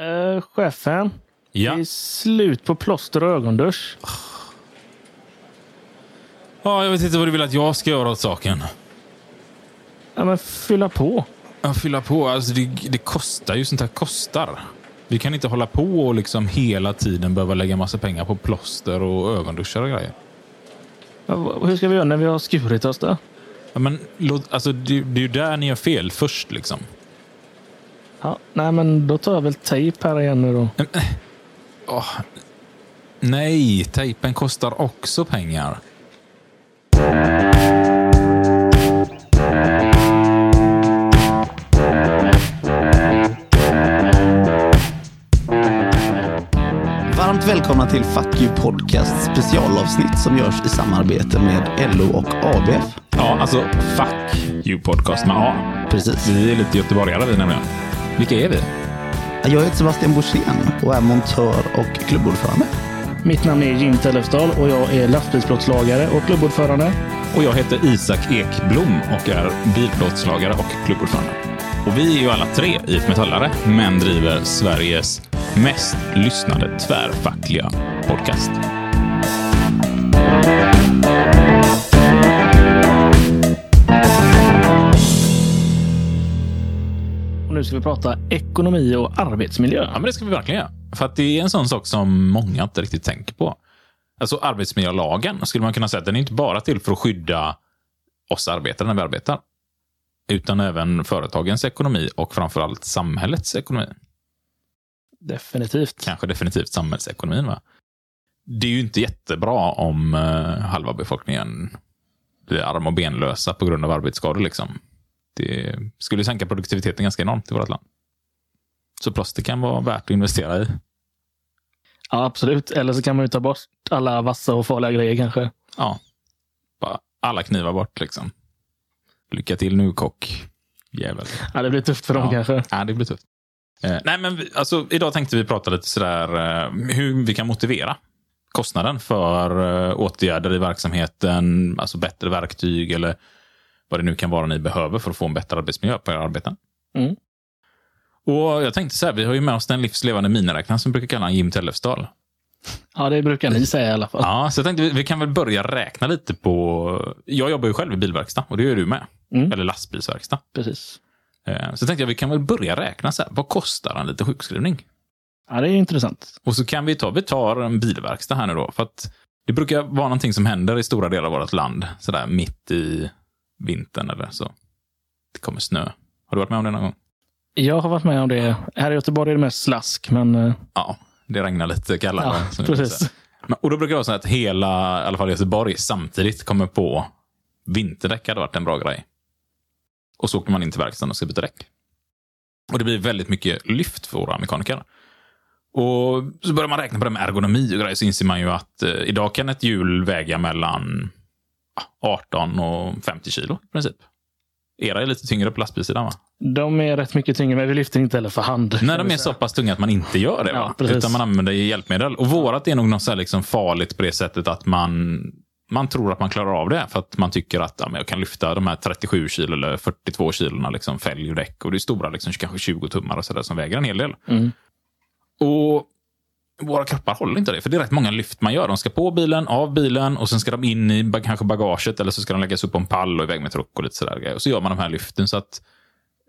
Uh, chefen. Ja. Det är slut på plåster och ögondusch. ja, jag vet inte vad du vill att jag ska göra åt saken. Ja, men fylla på. Ja, fylla på. Alltså det, det kostar ju. Sånt här kostar. Vi kan inte hålla på och liksom hela tiden behöva lägga massa pengar på plåster och ögonduschar och grejer. Ja, hur ska vi göra när vi har skurit oss då? Ja, men alltså, det, det är ju där ni gör fel först. liksom. Ja, nej, men då tar jag väl tejp här igen nu då. Åh. Nej, tejpen kostar också pengar. Varmt välkomna till Fuck You Podcast specialavsnitt som görs i samarbete med LO och ABF. Ja, alltså fuck you podcast med A. Precis. Vi är lite göteborgare vi nämligen. Vilka är vi? Jag heter Sebastian Borssén och är montör och klubbordförande. Mitt namn är Jim Tellefsdal och jag är lastbilsplåtslagare och klubbordförande. Och jag heter Isak Ekblom och är bilplåtslagare och klubbordförande. Och vi är ju alla tre IF Metallare, men driver Sveriges mest lyssnade tvärfackliga podcast. Och nu ska vi prata ekonomi och arbetsmiljö. Ja, men det ska vi verkligen göra. För att det är en sån sak som många inte riktigt tänker på. Alltså arbetsmiljölagen skulle man kunna säga den är inte bara till för att skydda oss arbetare när vi arbetar. Utan även företagens ekonomi och framförallt samhällets ekonomi. Definitivt. Kanske definitivt samhällsekonomin. Va? Det är ju inte jättebra om eh, halva befolkningen blir arm och benlösa på grund av arbetsskador. Liksom. Det skulle sänka produktiviteten ganska enormt i vårt land. Så plåster kan vara värt att investera i. Ja, absolut. Eller så kan man ju ta bort alla vassa och farliga grejer kanske. Ja. Bara alla knivar bort liksom. Lycka till nu kock. Jävel. Ja, det blir tufft för dem Ja. kanske. Ja, det blir tufft. Eh, nej, men vi, alltså, idag tänkte vi prata lite sådär eh, hur vi kan motivera kostnaden för eh, åtgärder i verksamheten, alltså bättre verktyg eller vad det nu kan vara ni behöver för att få en bättre arbetsmiljö på era arbeten. Mm. Och jag tänkte så här, vi har ju med oss den livslevande miniräknaren som brukar kalla Jim Tellefsdal. Ja, det brukar ni säga i alla fall. Ja, så jag tänkte vi, vi kan väl börja räkna lite på... Jag jobbar ju själv i bilverkstad och det gör du med. Mm. Eller lastbilsverkstad. Precis. Eh, Så tänkte jag vi kan väl börja räkna så här. Vad kostar en liten sjukskrivning? Ja, det är intressant. Och så kan vi ta, vi tar en bilverkstad här nu då. För att det brukar vara någonting som händer i stora delar av vårt land. Sådär mitt i vintern eller så. Det kommer snö. Har du varit med om det någon gång? Jag har varit med om det. Här i Göteborg är det mest slask, men eh, Ja, det regnar lite kallare. ja, precis. Men, och då brukar det vara så att hela, i alla fall Göteborg, samtidigt kommer på vinterdäck hade varit en bra grej. Och så åker man in till verkstaden och ska byta däck. Och det blir väldigt mycket lyft för våra mekaniker. Och så börjar man räkna på det med ergonomi och grejer så inser man ju att eh, idag kan ett hjul väga mellan 18 och 50 kilo i princip. Era är lite tyngre på lastbilssidan va? De är rätt mycket tyngre, men vi lyfter inte heller för hand. Nej, de är så pass tunga att man inte gör det. Ja, Va? precis. Utan man använder hjälpmedel. Och vårat är nog något så liksom farligt på det sättet att man, man tror att man klarar av det. För att man tycker att ja, jag kan lyfta de här 37 kilo eller 42 kilona liksom, fälg och däck. Och det är stora, liksom, kanske 20 tummar och så där, som väger en hel del. Mm. Och våra kroppar håller inte det. För det är rätt många lyft man gör. De ska på bilen, av bilen och sen ska de in i kanske bagaget. Eller så ska de läggas upp på en pall och iväg med truck och lite sådär. Och så gör man de här lyften. så att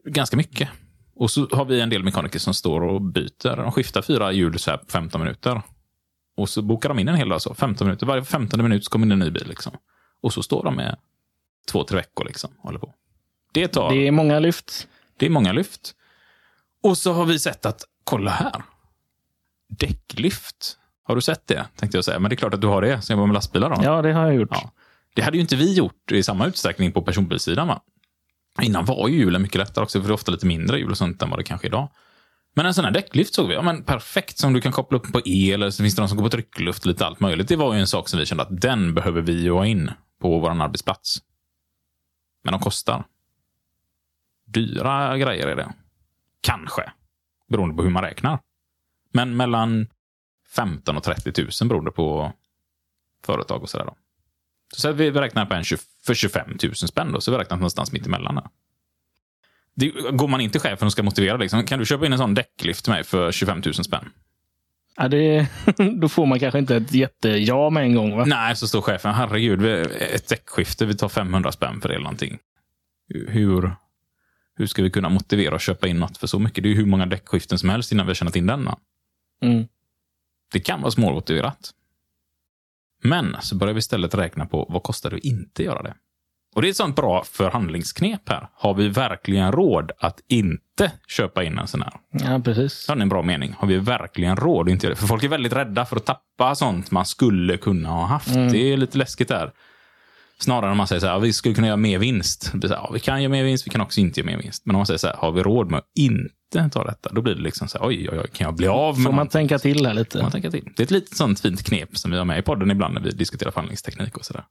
Ganska mycket. Och så har vi en del mekaniker som står och byter. De skiftar fyra hjul så här på 15 minuter. Och så bokar de in en hel dag så. 15 minuter. Varje 15 minut kommer in en ny bil. Liksom. Och så står de med två, tre veckor liksom. Håller på. Det tar... Det är många lyft. Det är många lyft. Och så har vi sett att, kolla här. Däcklyft. Har du sett det? Tänkte jag säga. Men det är klart att du har det, som jobbar med lastbilar. Då. Ja, det har jag gjort. Ja. Det hade ju inte vi gjort i samma utsträckning på personbilssidan. Va? Innan var ju hjulen mycket lättare också, för det är ofta lite mindre hjul och sånt än vad det kanske är idag. Men en sån här däcklyft såg vi, ja men perfekt, som du kan koppla upp på el, eller så finns det någon som går på tryckluft, lite allt möjligt. Det var ju en sak som vi kände att den behöver vi ju ha in på vår arbetsplats. Men de kostar. Dyra grejer är det. Kanske. Beroende på hur man räknar. Men mellan 15 och 30 000 beroende på företag och sådär. Då. Så säg att vi räknar på en 20, för 25 000 spänn då, så vi räknar någonstans mitt emellan. Det, går man in till chefen och ska motivera, liksom, kan du köpa in en sån däcklift till mig för 25 000 spänn? Ja, det, då får man kanske inte ett jätte-ja med en gång. Va? Nej, så står chefen, herregud, ett däckskifte, vi tar 500 spänn för det eller någonting. Hur, hur ska vi kunna motivera att köpa in något för så mycket? Det är ju hur många däckskiften som helst innan vi har tjänat in den. Mm. Det kan vara småmotiverat. Men så börjar vi istället räkna på vad kostar det att inte göra det? Och det är ett sånt bra förhandlingsknep här. Har vi verkligen råd att inte köpa in en sån här? Ja, precis. Det är en bra mening. Har vi verkligen råd att inte göra det? För folk är väldigt rädda för att tappa sånt man skulle kunna ha haft. Det är lite läskigt där. Snarare om man säger så här, vi skulle kunna göra mer vinst. Det blir så här, ja, vi kan göra mer vinst, vi kan också inte göra mer vinst. Men om man säger så här, har vi råd med att inte ta detta? Då blir det liksom så här, oj, oj, oj, kan jag bli av med Får man någonting? tänka till här Får lite? man tänka till. Det är ett litet sånt fint knep som vi har med i podden ibland när vi diskuterar förhandlingsteknik och sådär.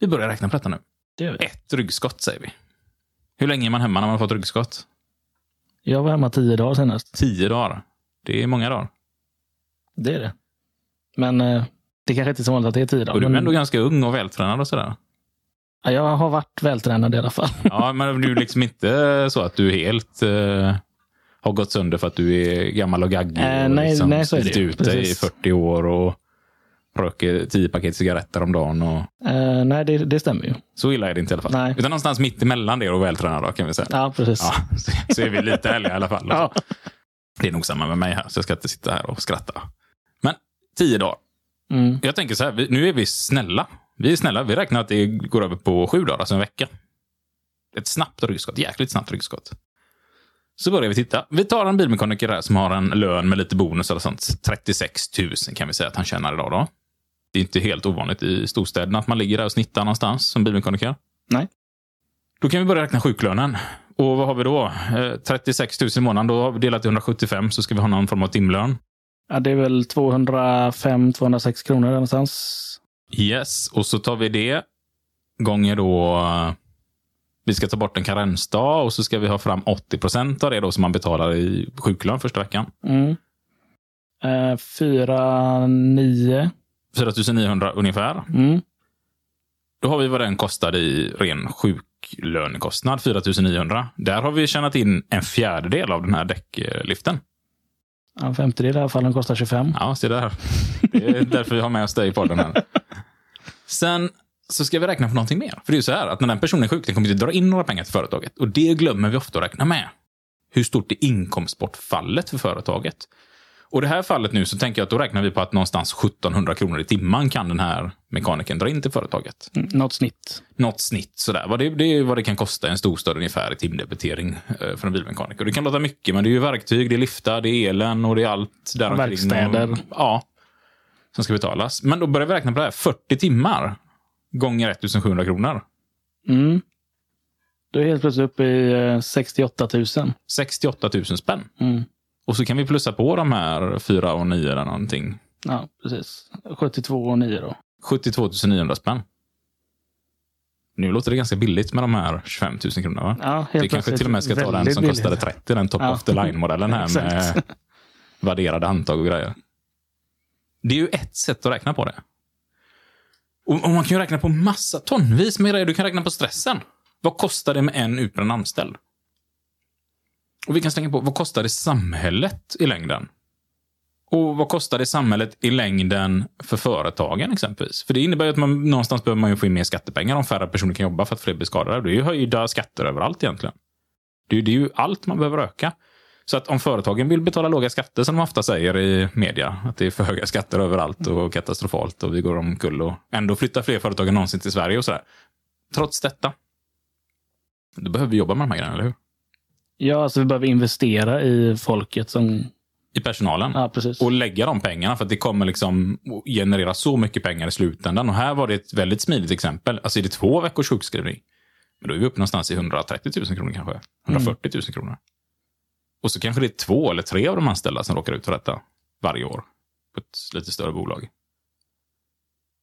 Vi börjar räkna på detta nu. Det gör vi. Ett ryggskott säger vi. Hur länge är man hemma när man har fått ryggskott? Jag var hemma tio dagar senast. Tio dagar. Det är många dagar. Det är det. Men eh, det kanske inte är så vanligt att det är tio dagar. Och du är men- ändå ganska ung och vältränad och sådär. Ja, jag har varit vältränad i alla fall. Ja, men du är liksom inte så att du helt eh, har gått sönder för att du är gammal och gaggig. Eh, och nej, liksom nej, så är det ut dig i Precis. 40 år och röker 10 paket cigaretter om dagen. Och... Eh, nej, det, det stämmer ju. Så illa är det inte i alla fall. Nej. Utan någonstans mitt emellan det och vältränad då, kan vi säga. Ja, precis. Ja, så, så är vi lite ärliga i alla fall. Ja. Det är nog samma med mig här, så jag ska inte sitta här och skratta. Men tio dagar. Mm. Jag tänker så här, vi, nu är vi snälla. Vi är snälla. Vi räknar att det går över på sju dagar, alltså en vecka. Ett snabbt ryggskott. Jäkligt snabbt ryggskott. Så börjar vi titta. Vi tar en bilmekaniker här som har en lön med lite bonus eller sånt. 36 000 kan vi säga att han tjänar idag. Då. Det är inte helt ovanligt i storstäderna att man ligger där och snittar någonstans som bilmekaniker. Nej. Då kan vi börja räkna sjuklönen. Och vad har vi då? Eh, 36 000 i månaden. Då har vi delat i 175 så ska vi ha någon form av timlön. Ja, det är väl 205-206 kronor någonstans. Yes, och så tar vi det gånger då... eh, Vi ska ta bort en karensdag och så ska vi ha fram 80 procent av det då som man betalar i sjuklön första veckan. Mm. Eh, 4, 9. 4 900 ungefär. Mm. Då har vi vad den kostade i ren sjuklönekostnad, 4 900. Där har vi tjänat in en fjärdedel av den här däckliften. En femtedel i alla fall. Den kostar 25. Ja, se där. Det är därför vi har med oss dig i podden här. Sen så ska vi räkna på någonting mer. För det är ju så här att när den personen är sjuk, den kommer inte dra in några pengar till företaget. Och det glömmer vi ofta att räkna med. Hur stort är inkomstbortfallet för företaget? Och det här fallet nu så tänker jag att då räknar vi på att någonstans 1700 kronor i timmen kan den här mekanikern dra in till företaget. Mm, Något snitt. Något snitt sådär. Vad det, det är vad det kan kosta en storstad ungefär i timdebitering eh, för en bilmekaniker. Det kan låta mycket, men det är ju verktyg, det är liftar, det är elen och det är allt där. Verkstäder. Och, ja, som ska betalas. Men då börjar vi räkna på det här. 40 timmar gånger 1700 kronor. Mm. Du är helt plötsligt uppe i eh, 68 000. 68 000 spänn. Mm. Och så kan vi plussa på de här 4 och 9 eller någonting. Ja, precis. 72 och 9 då. 72 900 spänn. Nu låter det ganska billigt med de här 25 000 kronorna va? Ja, helt Vi kanske till och med ska ta den som billigt. kostade 30, den top Ja. of the line-modellen här med värderade handtag och grejer. Det är ju ett sätt att räkna på det. Och, och man kan ju räkna på massa, tonvis med grejer. Du kan räkna på stressen. Vad kostar det med en utbränd anställd? Och vi kan slänga på, vad kostar det samhället i längden? Och vad kostar det samhället i längden för företagen exempelvis? För det innebär ju att man någonstans behöver man ju få in mer skattepengar om färre personer kan jobba för att fler blir skadade. Det är ju höjda skatter överallt egentligen. Det är, ju- det är ju allt man behöver öka. Så att om företagen vill betala låga skatter, som de ofta säger i media, att det är för höga skatter överallt och katastrofalt och vi går omkull och ändå flyttar fler företag än någonsin till Sverige och sådär. Trots detta, då behöver vi jobba med de här grejerna, eller hur? Ja, alltså vi behöver investera i folket som... I personalen. Ja, precis. och lägga de pengarna för att det kommer liksom generera så mycket pengar i slutändan. Och här var det ett väldigt smidigt exempel. Alltså är det två veckors sjukskrivning, men då är vi uppe någonstans i 130 000 kronor kanske. 140 000 kronor. Och så kanske det är två eller tre av de anställda som råkar ut för detta varje år på ett lite större bolag.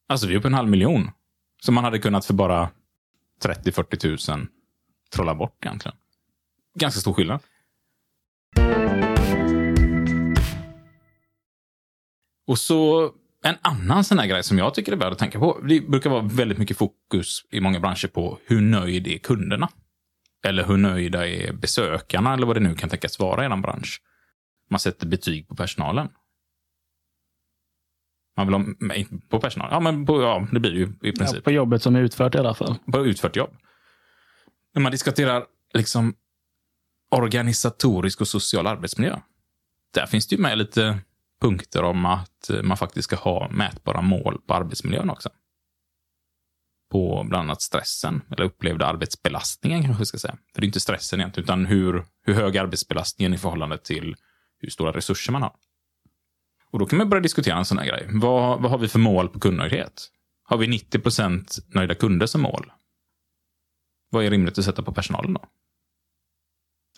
Alltså vi är uppe en halv miljon som man hade kunnat för bara 30-40 000 trolla bort egentligen. Ganska stor skillnad. Och så En annan sån här grej som jag tycker är värd att tänka på. Det brukar vara väldigt mycket fokus i många branscher på hur nöjd är kunderna? Eller hur nöjda är besökarna eller vad det nu kan tänkas vara i en bransch. Man sätter betyg på personalen. Man vill ha, på personal. Ja, men på, ja, det blir det ju i princip. Ja, på jobbet som är utfört i alla fall. På utfört jobb. När man diskuterar liksom organisatorisk och social arbetsmiljö. Där finns det ju med lite punkter om att man faktiskt ska ha mätbara mål på arbetsmiljön också. På bland annat stressen, eller upplevda arbetsbelastningen kanske vi ska säga. För det är inte stressen egentligen, utan hur, hur hög arbetsbelastningen i förhållande till hur stora resurser man har. Och då kan man börja diskutera en sån här grej. Vad, vad har vi för mål på kundnöjdhet? Har vi 90% nöjda kunder som mål? Vad är rimligt att sätta på personalen då?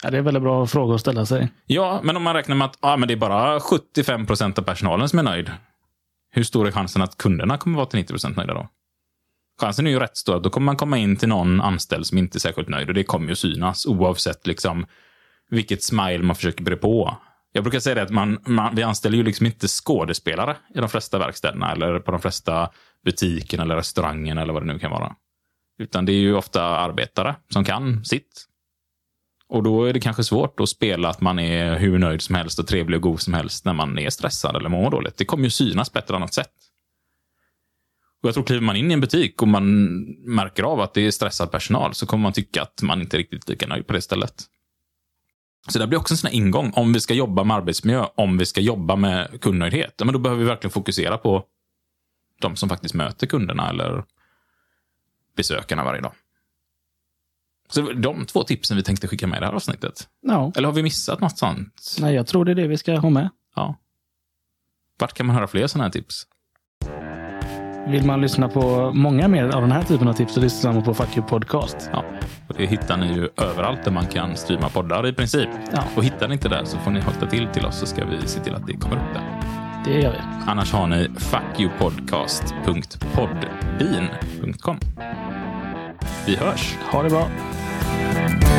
Ja, det är en väldigt bra fråga att ställa sig. Ja, men om man räknar med att ah, men det är bara 75 procent av personalen som är nöjd. Hur stor är chansen att kunderna kommer vara till 90 procent nöjda då? Chansen är ju rätt stor att då kommer man komma in till någon anställd som inte är särskilt nöjd och det kommer ju synas oavsett liksom vilket smile man försöker bre på. Jag brukar säga det att man, man, vi anställer ju liksom inte skådespelare i de flesta verkstäderna eller på de flesta butikerna eller restaurangerna eller vad det nu kan vara. Utan det är ju ofta arbetare som kan sitt. Och då är det kanske svårt att spela att man är hur nöjd som helst och trevlig och god som helst när man är stressad eller mår dåligt. Det kommer ju synas på ett eller annat sätt. Och jag tror kliver man in i en butik och man märker av att det är stressad personal så kommer man tycka att man inte är riktigt lika nöjd på det stället. Så det blir också en sån här ingång. Om vi ska jobba med arbetsmiljö, om vi ska jobba med kundnöjdhet, men då behöver vi verkligen fokusera på de som faktiskt möter kunderna eller besökarna varje dag. Så de två tipsen vi tänkte skicka med i det här avsnittet. Ja. Eller har vi missat något sånt? Nej, jag tror det är det vi ska ha med. Ja. Vart kan man höra fler sådana här tips? Vill man lyssna på många mer av den här typen av tips så lyssnar man på Fuck You Podcast. Ja, och det hittar ni ju överallt där man kan streama poddar i princip. Ja. Och hittar ni inte där så får ni hojta till till oss så ska vi se till att det kommer upp där. Det gör vi. Annars har ni fuckyoupodcast.podbean.com. Vi hörs! Ha det bra. Bye.